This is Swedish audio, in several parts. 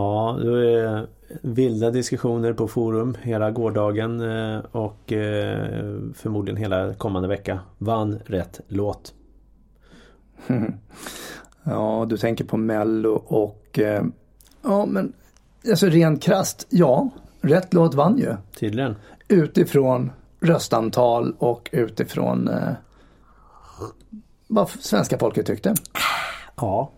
Ja, det vilda diskussioner på forum hela gårdagen eh, och eh, förmodligen hela kommande vecka. Vann rätt låt. Ja, du tänker på Mello och eh, ja men alltså rent krasst, ja, rätt låt vann ju. Tydligen. Utifrån röstantal och utifrån eh, vad svenska folket tyckte. Ja,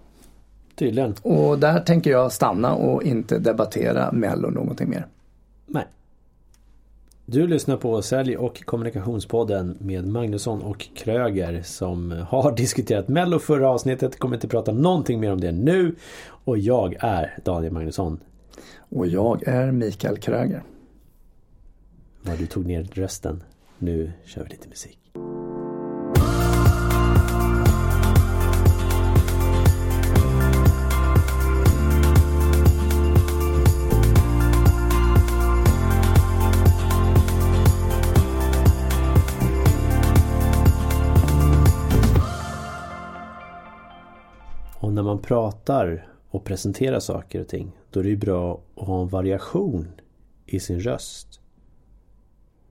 tydligen. Och där tänker jag stanna och inte debattera Mello någonting mer. Nej. Du lyssnar på Sälj och kommunikationspodden med Magnusson och Kröger som har diskuterat Mello förra avsnittet. Kommer inte prata någonting mer om det nu. Och jag är Daniel Magnusson. Och jag är Mikael Kröger. Vad du tog ner rösten. Nu kör vi lite musik. Pratar och presenterar saker och ting då är det ju bra att ha en variation i sin röst.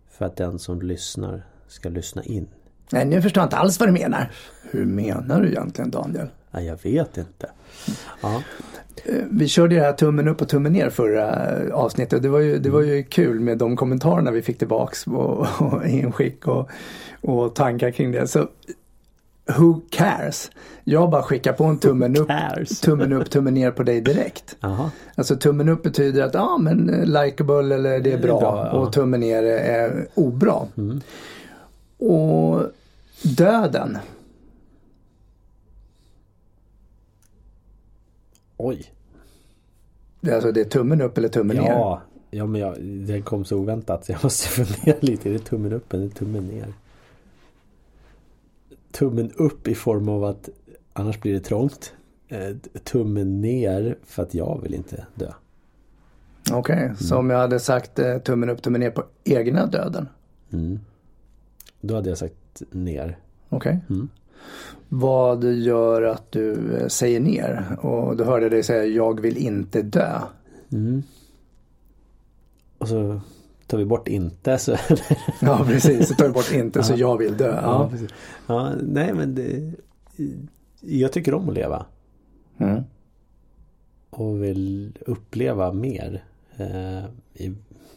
För att den som lyssnar ska lyssna in. Nej, nu förstår jag inte alls vad du menar. Hur menar du egentligen Daniel? Ja, jag vet inte. Ja. Eh, Vi körde det här tummen upp och tummen ner förra eh, avsnittet. Det var ju, det var ju kul med de kommentarerna vi fick tillbaks och, och inskick och, och tankar kring det. Så who cares? Jag bara skickar på en tummen upp, tummen upp, tummen ner på dig direkt. Jaha. Alltså tummen upp betyder att ja men eh, likeable eller det är bra, bra, ja. och tummen ner är obra. Och döden. Oj. Det är Alltså det är tummen upp eller tummen ner. Ja, ja men jag, det kom så oväntat så jag måste fundera lite. Är det tummen upp eller tummen ner? Tummen upp i form av att annars blir det trångt. Eh, Tummen ner för att jag vill inte dö. Okej, så om jag hade sagt eh, tummen upp, tummen ner på egna döden. Då hade jag sagt ner. Okej. Vad gör att du eh, säger ner? Och då hörde jag dig säga jag vill inte dö. Och så tar vi bort inte så Ja precis, så tar du bort inte så jag vill dö. Ja, Ja. Ja, nej men det, Jag tycker om att leva. Mm. Och vill uppleva mer. Eh, i,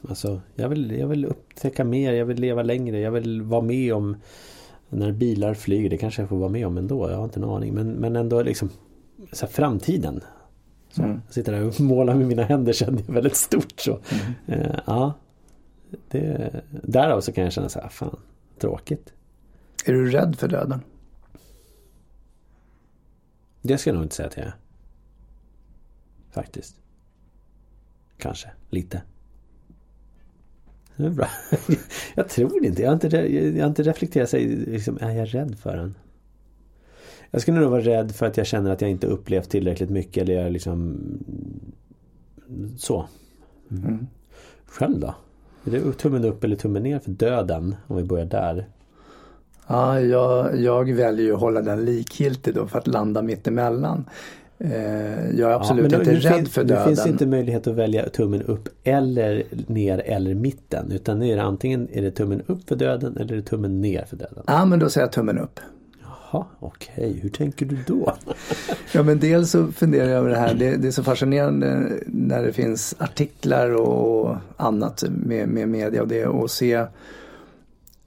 alltså, jag, vill, jag vill upptäcka mer, jag vill leva längre, jag vill vara med om när bilar flyger, det kanske jag får vara med om ändå, jag har inte en aning. Men, men ändå liksom så här, framtiden. Så, Mm. Jag sitter där och målar med mina händer känner jag väldigt stort så. Eh, ja, det, därav så kan jag känna så här, fan, tråkigt. Är du rädd för döden? Det ska jag nog inte säga att jag är. Faktiskt. Kanske, lite. Det är bra. Jag tror inte, jag har inte, jag har inte reflekterat sig, liksom, är jag rädd för den? Jag skulle nog vara rädd för att jag känner att jag inte upplevt tillräckligt mycket eller jag liksom så. Själv då? Är det tummen upp eller tummen ner för döden? Om vi börjar där. Ja, jag, jag väljer ju att hålla den likgiltig då för att landa mitt emellan. Eh, jag är absolut men inte nu rädd finns, för döden. finns inte möjlighet att välja tummen upp eller ner eller mitten. Utan är det antingen är det tummen upp för döden eller är det tummen ner för döden. Ja, men då säger jag tummen upp. Jaha, okej. Hur tänker du då? Ja men dels så funderar jag över det här. Det, det är så fascinerande när det finns artiklar och annat med, med media och det och se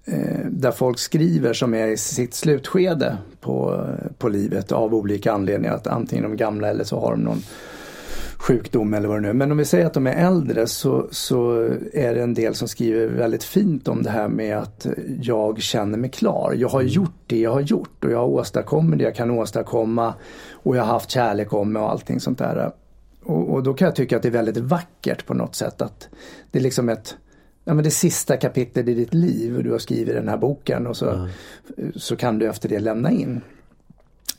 eh, där folk skriver som är i sitt slutskede på, på livet av olika anledningar. Att antingen de är gamla eller så har de någon sjukdom eller vad det nu är. Men om vi säger att de är äldre så, så är det en del som skriver väldigt fint om det här med att jag känner mig klar. Jag har gjort det jag har gjort och jag har åstadkommit det jag kan åstadkomma och jag har haft kärlek om mig och allting sånt där. Och, och då kan jag tycka att det är väldigt vackert på något sätt att det är liksom ett Ja men det sista kapitlet i ditt liv och du har skrivit den här boken och så, så kan du efter det lämna in.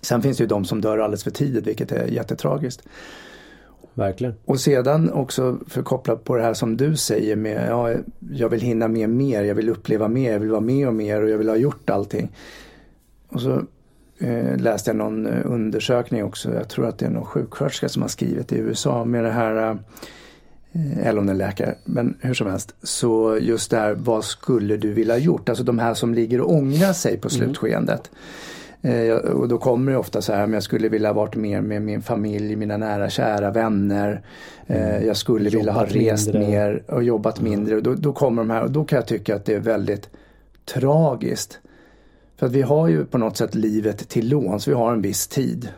Sen finns det ju de som dör alldeles för tidigt vilket är jättetragiskt. Verkligen. Och sedan också förkopplat på det här som du säger med ja, jag vill hinna med mer, jag vill uppleva mer, jag vill vara med och mer och jag vill ha gjort allting. Och så eh, läste jag någon eh, undersökning också. Jag tror att det är någon sjuksköterska som har skrivit i USA med det här eh, eller om det är läkare, men hur som helst. Så just det här, vad skulle du vilja ha gjort? Alltså de här som ligger och ångrar sig på mm. slutskedet. Eh, och då kommer det ofta så här, men jag skulle vilja varit mer med min familj, mina nära kära vänner. Eh, mm. Jag skulle vilja ha rest mindre. mer och jobbat mindre. Och då, då kommer de här och då kan jag tycka att det är väldigt tragiskt. För att vi har ju på något sätt livet till låns, vi har en viss tid.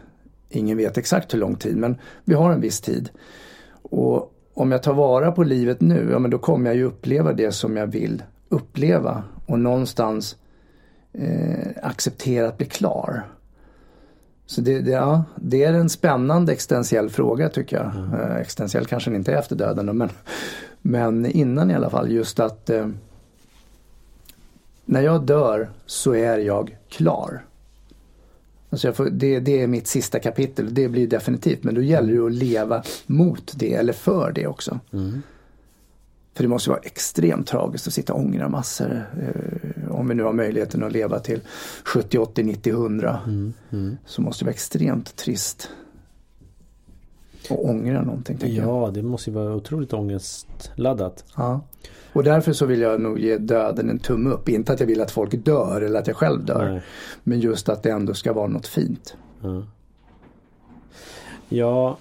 Ingen vet exakt hur lång tid men vi har en viss tid. Och om jag tar vara på livet nu, ja men då kommer jag ju uppleva det som jag vill uppleva. Och någonstans eh, acceptera att bli klar. Så det, det, ja, det är en spännande existentiell fråga tycker jag. Mm. Eh, existentiell kanske inte är efter döden men, men innan i alla fall just att eh, när jag dör så är jag klar. Alltså får, det, det, är mitt sista kapitel, det blir definitivt. Men då gäller det att leva mot det eller för det också. Mm. För det måste vara extremt tragiskt att sitta och ångra massor. Eh, om vi nu har möjligheten att leva till 70, 80, 90, 100. Mm. Mm. Så måste det vara extremt trist. Och ångra någonting. Ja, jag. det måste ju vara otroligt ångestladdat. Ja. Och därför så vill jag nog ge döden en tumme upp. Inte att jag vill att folk dör eller att jag själv dör. Nej. Men just att det ändå ska vara något fint. Ja. ja.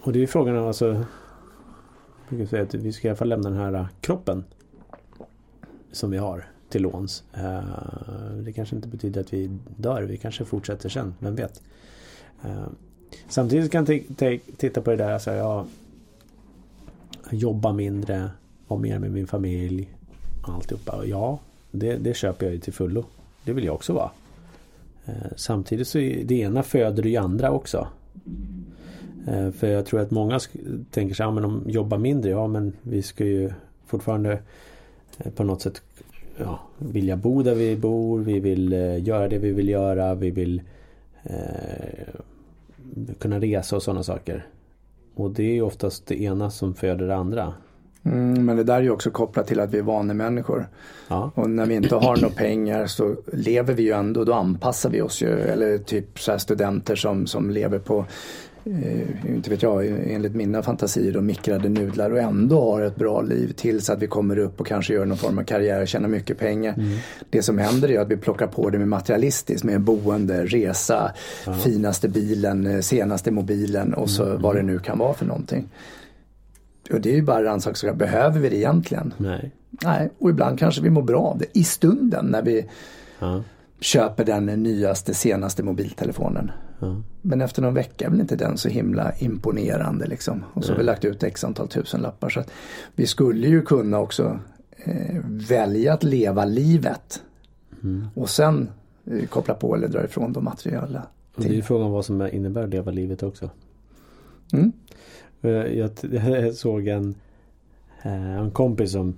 Och det är frågan alltså. Jag säga att vi ska i alla fall lämna den här eh, kroppen. Som vi har till låns. Eh, det kanske inte betyder att vi dör. Vi kanske fortsätter sen. Vem vet. Eh, samtidigt kan jag titta på det där. Alltså, ja, jobba mindre, vara mer med min familj. Alltihopa. Ja, det, det köper jag ju till fullo. Det vill jag också vara. Samtidigt så är det ena föder det andra också. Eh, för jag tror att många tänker sig, ja men de jobbar mindre, ja men vi ska ju fortfarande eh, på något sätt ja, vilja bo där vi bor, vi vill göra det vi vill göra, vi vill eh, kunna resa och sådana saker. Och det är oftast det ena som föder det andra. Mm, men det där är ju också kopplat till att vi är vanemänniskor. Ja. Och när vi inte har några pengar så lever vi ju ändå, då anpassar vi oss ju. Eller typ så studenter som, som lever på eh, inte vet jag, enligt mina fantasier och mikrade nudlar och ändå har ett bra liv tills att vi kommer upp och kanske gör någon form av karriär och tjänar mycket pengar. Mm. Det som händer är att vi plockar på det med materialistiskt, med boende, resa, ja. finaste bilen, eh, senaste mobilen och så mm. vad det nu kan vara för någonting. Och det är ju bara rannsaka, behöver vi det egentligen? Nej. Nej, och ibland kanske vi mår bra av det i stunden när vi ja. Köper den nyaste, senaste mobiltelefonen. Men efter någon vecka är väl inte den så himla imponerande liksom. Och så har vi lagt ut x antal tusen lappar. Så vi skulle ju kunna också eh, välja att leva livet. Mm. Och sen eh, koppla på eller dra ifrån de materiella. Och det är ju frågan vad som innebär att leva livet också. Mm. Eh, jag, jag, såg en, eh, en kompis som,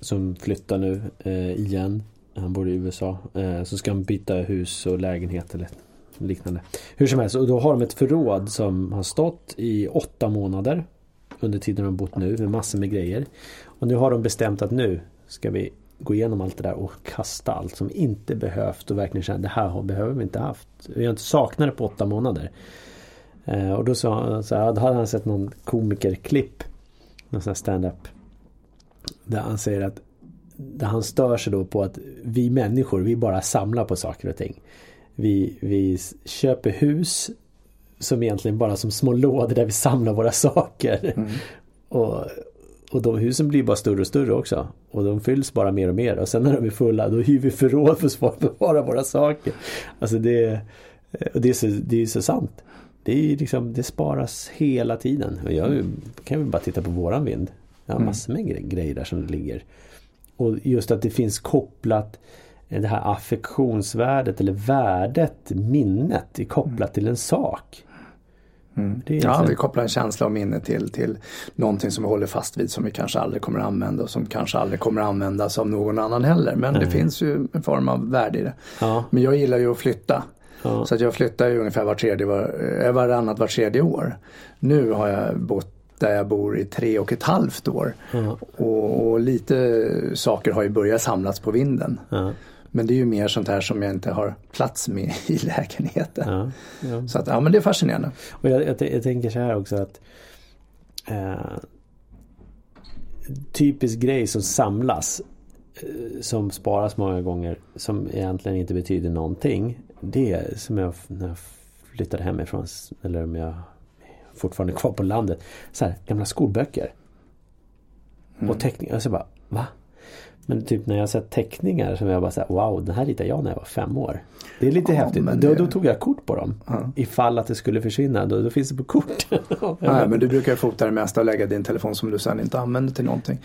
som flyttar nu eh, igen. Han bor i USA. Eh, så ska han byta hus och lägenhet eller liknande. Hur som helst, och då har de ett förråd som har stått i åtta månader under tiden de bott nu med massor med grejer. Och nu har de bestämt att nu ska vi gå igenom allt det där och kasta allt som inte behövt och verkligen känna det här behöver vi inte haft. Vi har inte saknat det på åtta månader. Eh, och då sa han så här, då hade han sett någon komikerklipp. Någon sån här stand-up. Där han säger att där han stör sig då på att vi människor, vi bara samlar på saker och ting. Vi, vi köper hus som egentligen bara som små lådor där vi samlar våra saker. Mm. Och, och de husen blir bara större och större också. Och de fylls bara mer och mer. Och sen när de är fulla då hyr vi förråd för att bevara våra saker. Alltså det, och det, är så, det är så sant. Det, är liksom, det sparas hela tiden. Och jag kan ju bara titta på våran vind. Jag har mm. massor med grejer där som ligger. Och just att det finns kopplat det här affektionsvärdet eller värdet, minnet är kopplat mm. till en sak. Mm. Ja, vi kopplar en känsla och minne till, till någonting som vi håller fast vid som vi kanske aldrig kommer att använda och som kanske aldrig kommer att användas av någon annan heller. Men mm. det finns ju en form av värde i det. Ja. Men jag gillar ju att flytta. Ja. Så att jag flyttar ju ungefär var tredje, var, eh, varannat var tredje år. Nu har jag bott där jag bor i tre och ett halvt år. Och, och, lite saker har ju börjat samlas på vinden. Men det är ju mer sånt här som jag inte har plats med i lägenheten. Ja, ja. Så att, ja men det är fascinerande. Och jag, jag, jag tänker så här också att eh, Typisk grej som samlas eh, Som sparas många gånger Som egentligen inte betyder någonting Det är som jag när jag flyttade hemifrån Eller om jag fortfarande kvar på landet så här, Gamla skolböcker Mm. Och teckningar. Och så bara va? Men typ när jag sett teckningar som jag bara såhär wow den här ritade jag när jag var fem år. Det är lite Ja, häftigt. men Då, det- då tog jag kort på dem. Ja. Ifall att det skulle försvinna. Då, då finns det på kort. Nej, men du brukar fota det mesta och lägga din telefon som du sen inte använder till någonting.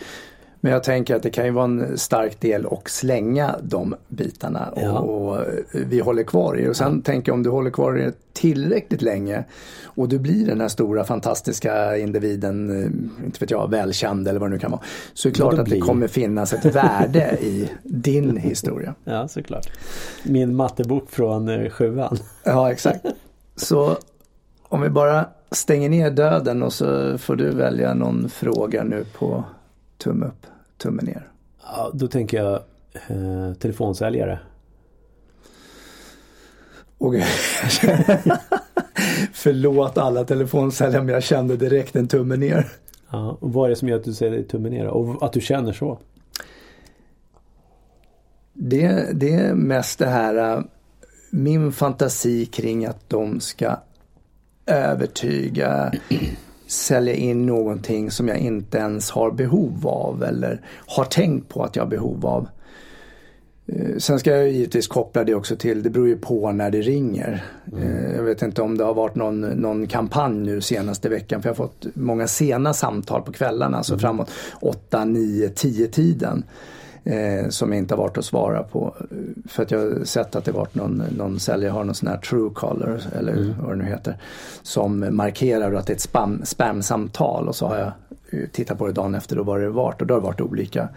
Men jag tänker att det kan ju vara en stark del och slänga de bitarna och, Ja. och vi håller kvar i det. Och sen tänker jag om du håller kvar i det tillräckligt länge och du blir den här stora fantastiska individen, eh, inte vet jag, välkänd eller vad det nu kan vara. Så är det klart Vadå att det kommer finnas ett värde i din historia. Ja, såklart. Min mattebok från eh, sjuan. Ja, exakt. Så om vi bara stänger ner döden och så får du välja någon fråga nu på tumme upp, tumme ner. Ja, då tänker jag eh, telefonsäljare. Och Förlåt alla telefonsäljare men jag kände direkt en tumme ner. Ja, och vad är det som gör att du säger tummen ner? Och att du känner så? Det, det är mest det här äh, min fantasi kring att de ska övertyga, sälja in någonting som jag inte ens har behov av eller har tänkt på att jag har behov av. Eh, Sen ska jag givetvis koppla det också till, det beror ju på när det ringer. Eh, Jag vet inte om det har varit någon, någon kampanj nu senaste veckan för jag har fått många sena samtal på kvällarna, alltså framåt 8, 9, 10 tiden. Eh, som jag inte har varit att svara på. För att jag har sett att det varit någon, någon säljare har någon sån här true caller eller vad det nu heter. Som markerar att det är ett spam, spamsamtal och så har jag eh, tittat på det dagen efter och vad det varit och då har det varit olika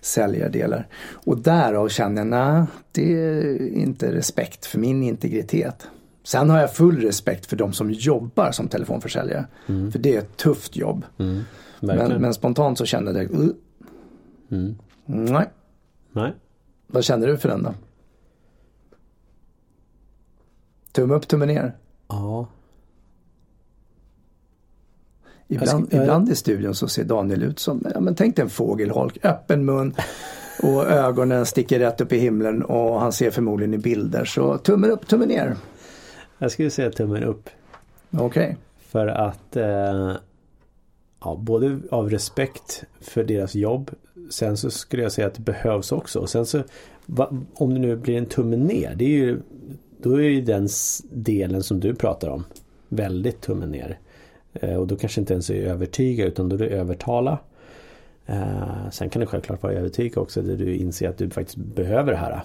säljardelar. Och därav känner jag, nej det är inte respekt för min integritet. Sen har jag full respekt för de som jobbar som telefonförsäljare. För det är ett tufft jobb. Mm. Men, men spontant så kände jag, uh, Mm. Nej. Nej. Vad känner du för den då? Tumme upp, tumme ner. Ja. Ibland, ska- jag- ibland i studion så ser Daniel ut som, ja men tänk dig en fågelholk, öppen mun och ögonen sticker rätt upp i himlen och han ser förmodligen i bilder. Så tummen upp, tummen ner. Jag skulle säga tummen upp. Okej. För att eh, ja, både av respekt för deras jobb. Sen så skulle jag säga att det behövs också. Och sen så om det nu blir en tumme ner. Det är ju, då är ju den delen som du pratar om väldigt tummen ner. Eh, och då kanske inte ens är övertyga utan då är det övertala. Eh, sen kan det självklart vara övertyga också där du inser att du faktiskt behöver det här.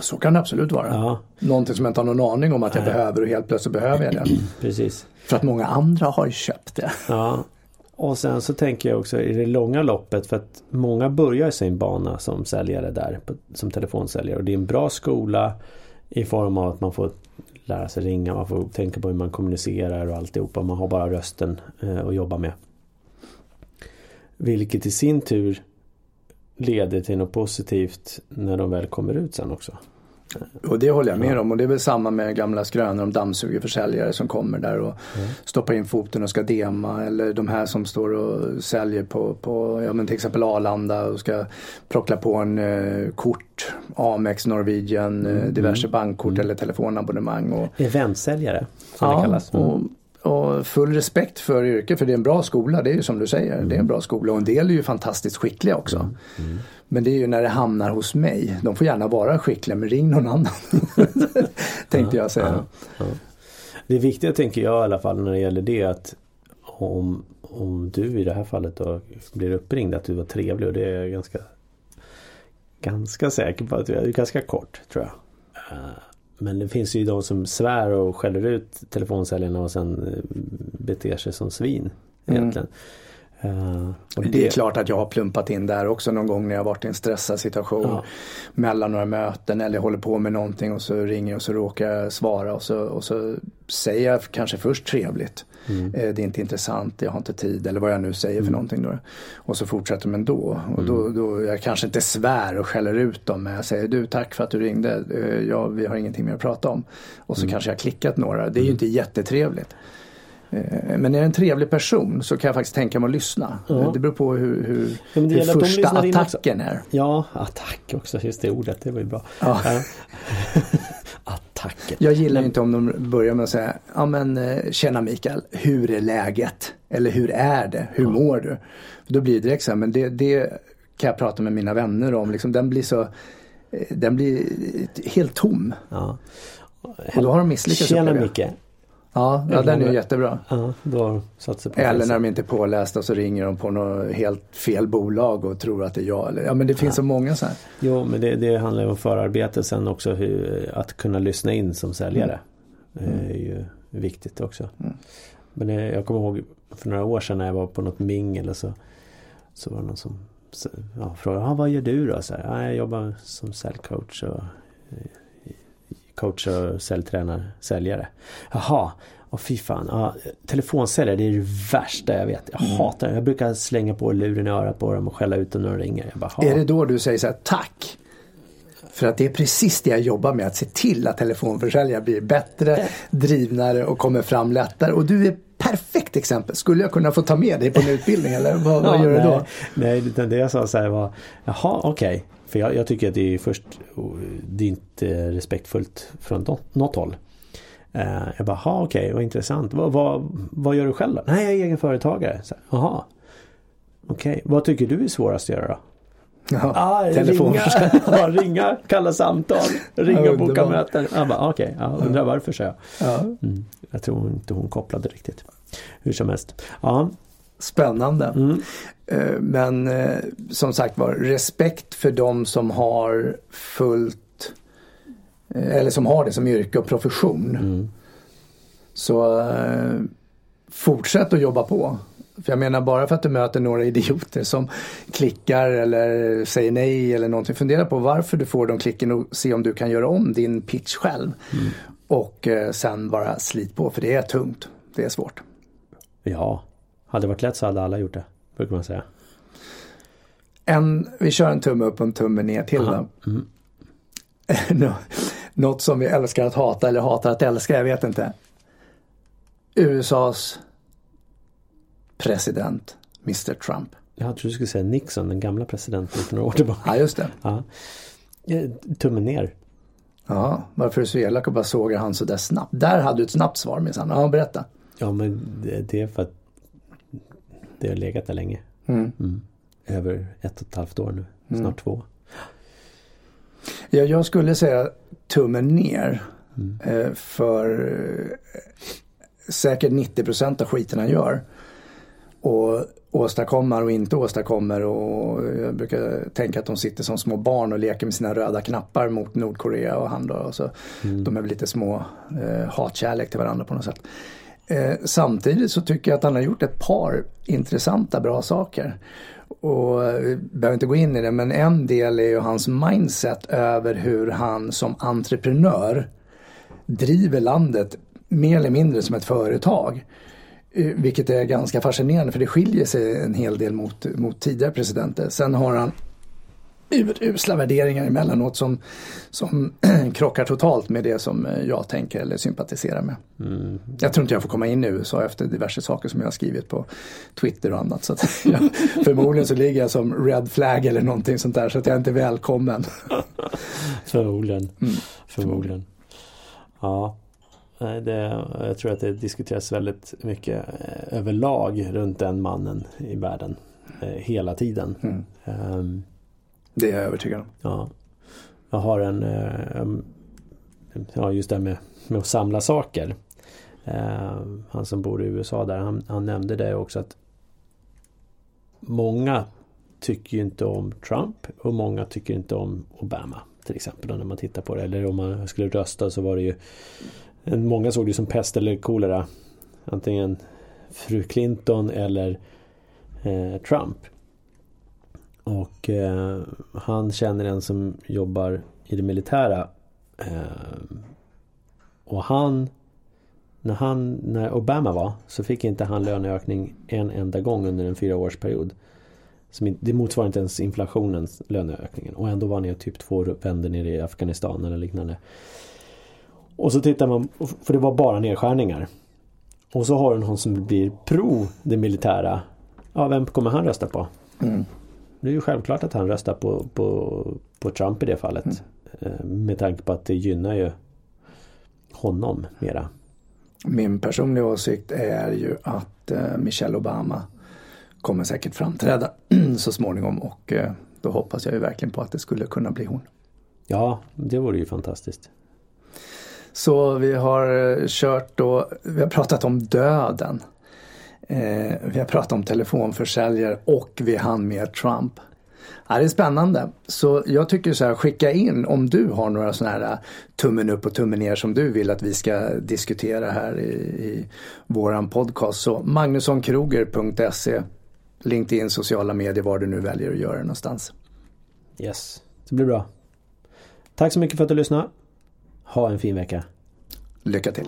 Så kan det absolut vara. Ja, Någonting som jag inte har någon aning om att jag Nej. behöver och helt plötsligt behöver jag det. precis. För att många andra har köpt det. Ja. Och sen så tänker jag också i det långa loppet för att många börjar sin bana som säljare där som telefonsäljare och det är en bra skola i form av att man får lära sig ringa, man får tänka på hur man kommunicerar och alltihopa. Man har bara rösten eh, att jobba med. Vilket i sin tur leder till något positivt när de väl kommer ut sen också. Och det håller jag med om och det är väl samma med gamla skrönor om dammsugarförsäljare som kommer där och stoppar in foten och ska dema eller de här som står och säljer på, på ja, men till exempel Arlanda och ska plockla på en eh, kort, Amex, Norwegian, eh, diverse bankkort eller telefonabonnemang. Och, Eventsäljare som det ja, kallas. Mm. och, och full respekt för yrket för det är en bra skola, det är ju som du säger, det är en bra skola och en del är ju fantastiskt skickliga också. Mm. Men det är ju när det hamnar hos mig. De får gärna vara skickliga men ring någon annan. Tänkte jag säga. Ja. Det viktiga tänker jag i alla fall när det gäller det att om, om du i det här fallet då blir uppringd att du var trevlig och det är jag ganska ganska säker på att du är ganska kort tror jag. Men det finns ju de som svär och skäller ut telefonsäljarna och sen eh, beter sig som svin Mm. Uh, det... det... är klart att jag har plumpat in där också någon gång när jag varit i en stressad situation. Ja. Mellan några möten eller håller på med någonting och så ringer och så råkar jag svara och så, och så säger jag kanske först trevligt. Mm. Eh, det är inte intressant, jag har inte tid eller vad jag nu säger mm. för någonting. Då. Och så fortsätter man då. Och då, mm. då, jag kanske inte svär och skäller ut dem men jag säger du tack för att du ringde, eh, ja, vi har ingenting mer att prata om. Och så mm. kanske jag har klickat några, det är ju mm. inte jättetrevligt. Eh, men är det en trevlig person så kan jag faktiskt tänka mig att lyssa. Ja. Det beror på hur, hur, ja, hur första attacken är. Ja, attack också, just det ordet, det var ju bra. Ja. Attacken. Jag gillar men... inte om de börjar med att säga, ja men eh, tjena Mikael, hur är läget? Eller hur är det? Hur mår du? Då blir det direkt så här, men det, det kan jag prata med mina vänner om. Liksom, den blir så eh, den blir helt tom. Och då har de misslyckats. Tjena Micke, Ja, ja den är jättebra. Ja, då satsar på Eller när de inte är pålästa så ringer de på något helt fel bolag och tror att det är jag. Ja men det finns ja. så många så här. Jo men det, det handlar ju om förarbete sen också hur, att kunna lyssna in som säljare. Mm. Det är ju viktigt också. Mm. Men jag kommer ihåg för några år sedan när jag var på något mingel och så, så var det någon som ja, frågade ah, vad gör du då? Så här, jag jobbar som säljcoach och coach och säljtränare, säljare. Jaha, och fy fan. Ja, telefonsäljare det är det värsta jag vet. Jag mm. hatar det. Jag brukar slänga på luren i örat på dem och skälla ut dem när de ringer. Jag bara, är det då du säger så här, tack? För att det är precis det jag jobbar med, att se till att telefonförsäljare blir bättre, drivnare och kommer fram lättare. Och du är perfekt exempel. Skulle jag kunna få ta med dig på en utbildning eller vad, vad gör nej, du då? Nej, det jag sa så här var, jaha okej. Okay. För jag, jag, tycker att det är först, det är inte respektfullt från något, något håll. Uh, jag bara, okej, okay, vad intressant. Vad, vad, vad, gör du själv då? Nej, jag är egen företagare. Jaha. Okej, okay. vad tycker du är svårast att göra då? Ja, ah, ringa, ja, ringa, kalla samtal, ringa och boka möten. Bara, okej, okay, jag undrar varför så jag. Ja. Mm, jag tror inte hon kopplade riktigt. Hur som helst. Ja, Spännande. Mm. Eh, men eh, som sagt var, respekt för de som har fullt eh, eller som har det som yrke och profession. Mm. Så fortsätt att jobba på. För jag menar bara för att du möter några idioter som klickar eller säger nej eller någonting. Fundera på varför du får de klicken och se om du kan göra om din pitch själv. Mm. Och sen bara slit på för det är tungt. Det är svårt. Ja, hade det varit lätt så hade alla gjort det, brukar man säga. En, vi kör en tumme upp och en tumme ner till då. Mm. Något som vi älskar att hata eller hatar att älska, jag vet inte. USAs president, Mr Trump. Jag trodde du skulle säga Nixon, den gamla presidenten för några år tillbaka. Ja, just det. Ja. Tummen ner. Ja, varför är du så elak och bara sågar han sådär snabbt? Där hade du ett snabbt svar minsann. Ja, berätta. Ja, men det är för att det har legat där länge. Mm. Mm. Över ett och ett halvt år nu, mm. snart två. Ja, jag skulle säga tummen ner. Mm. Eh, för eh, säkert 90% av skiten han gör. Och åstadkommer och inte åstadkommer och jag brukar tänka att de sitter som små barn och leker med sina röda knappar mot Nordkorea och han då. Så, mm. De är väl lite små eh, hatkärlek till varandra på något sätt. Eh, samtidigt så tycker jag att han har gjort ett par intressanta bra saker. Och vi behöver inte gå in i det men en del är ju hans mindset över hur han som entreprenör driver landet mer eller mindre som ett företag. Eh, vilket är ganska fascinerande för det skiljer sig en hel del mot, mot tidigare presidenter. Sen har han urusla värderingar emellanåt som, som krockar totalt med det som eh, jag tänker eller sympatiserar med. Mm. Jag tror inte jag får komma in i USA efter diverse saker som jag har skrivit på Twitter och annat. Så jag, förmodligen så ligger jag som red flag eller någonting sånt där så att jag är inte är välkommen. förmodligen. Mm. Förmodligen. Ja. Det, jag tror att det diskuteras väldigt mycket eh, överlag runt den mannen i världen. Eh, hela tiden. Mm. Um, det är jag övertygad om. Ja. Jag har en, eh, ja just det med, med att samla saker. Eh, han som bor i USA där, han, han nämnde det också att många tycker ju inte om Trump och många tycker inte om Obama. Till exempel när man tittar på det. Eller om man skulle rösta så var det ju Många såg det som pest eller kolera. Antingen fru Clinton eller eh, Trump. Och eh, han känner en som jobbar i det militära. Eh, och han när, han, när Obama var så fick inte han löneökning en enda gång under en fyraårsperiod. Som, det motsvarar inte ens inflationens löneökningen. Och ändå var han typ två vänder nere i Afghanistan eller liknande. Och så tittar man, för det var bara nedskärningar. Och så har du någon som blir pro det militära. Ja, vem kommer han rösta på? Mm. Det är ju självklart att han röstar på, på, på Trump i det fallet. Mm. Eh, med tanke på att det gynnar ju honom mera. Min personliga åsikt är ju att eh, Michelle Obama kommer säkert framträda så småningom och eh, då hoppas jag ju verkligen på att det skulle kunna bli hon. Ja, det vore ju fantastiskt. Så vi har eh, kört då, vi har pratat om döden. Eh, vi har pratat om telefonförsäljare och vi hann med Trump. Ja, det är spännande. Så jag tycker så här, skicka in om du har några sådana här eh, tummen upp och tummen ner som du vill att vi ska diskutera här i, i våran podcast. Så magnussonkroger.se LinkedIn, sociala medier, var du nu väljer att göra det någonstans. Yes, det blir bra. Tack så mycket för att du lyssnade. Ha en fin vecka. Lycka till.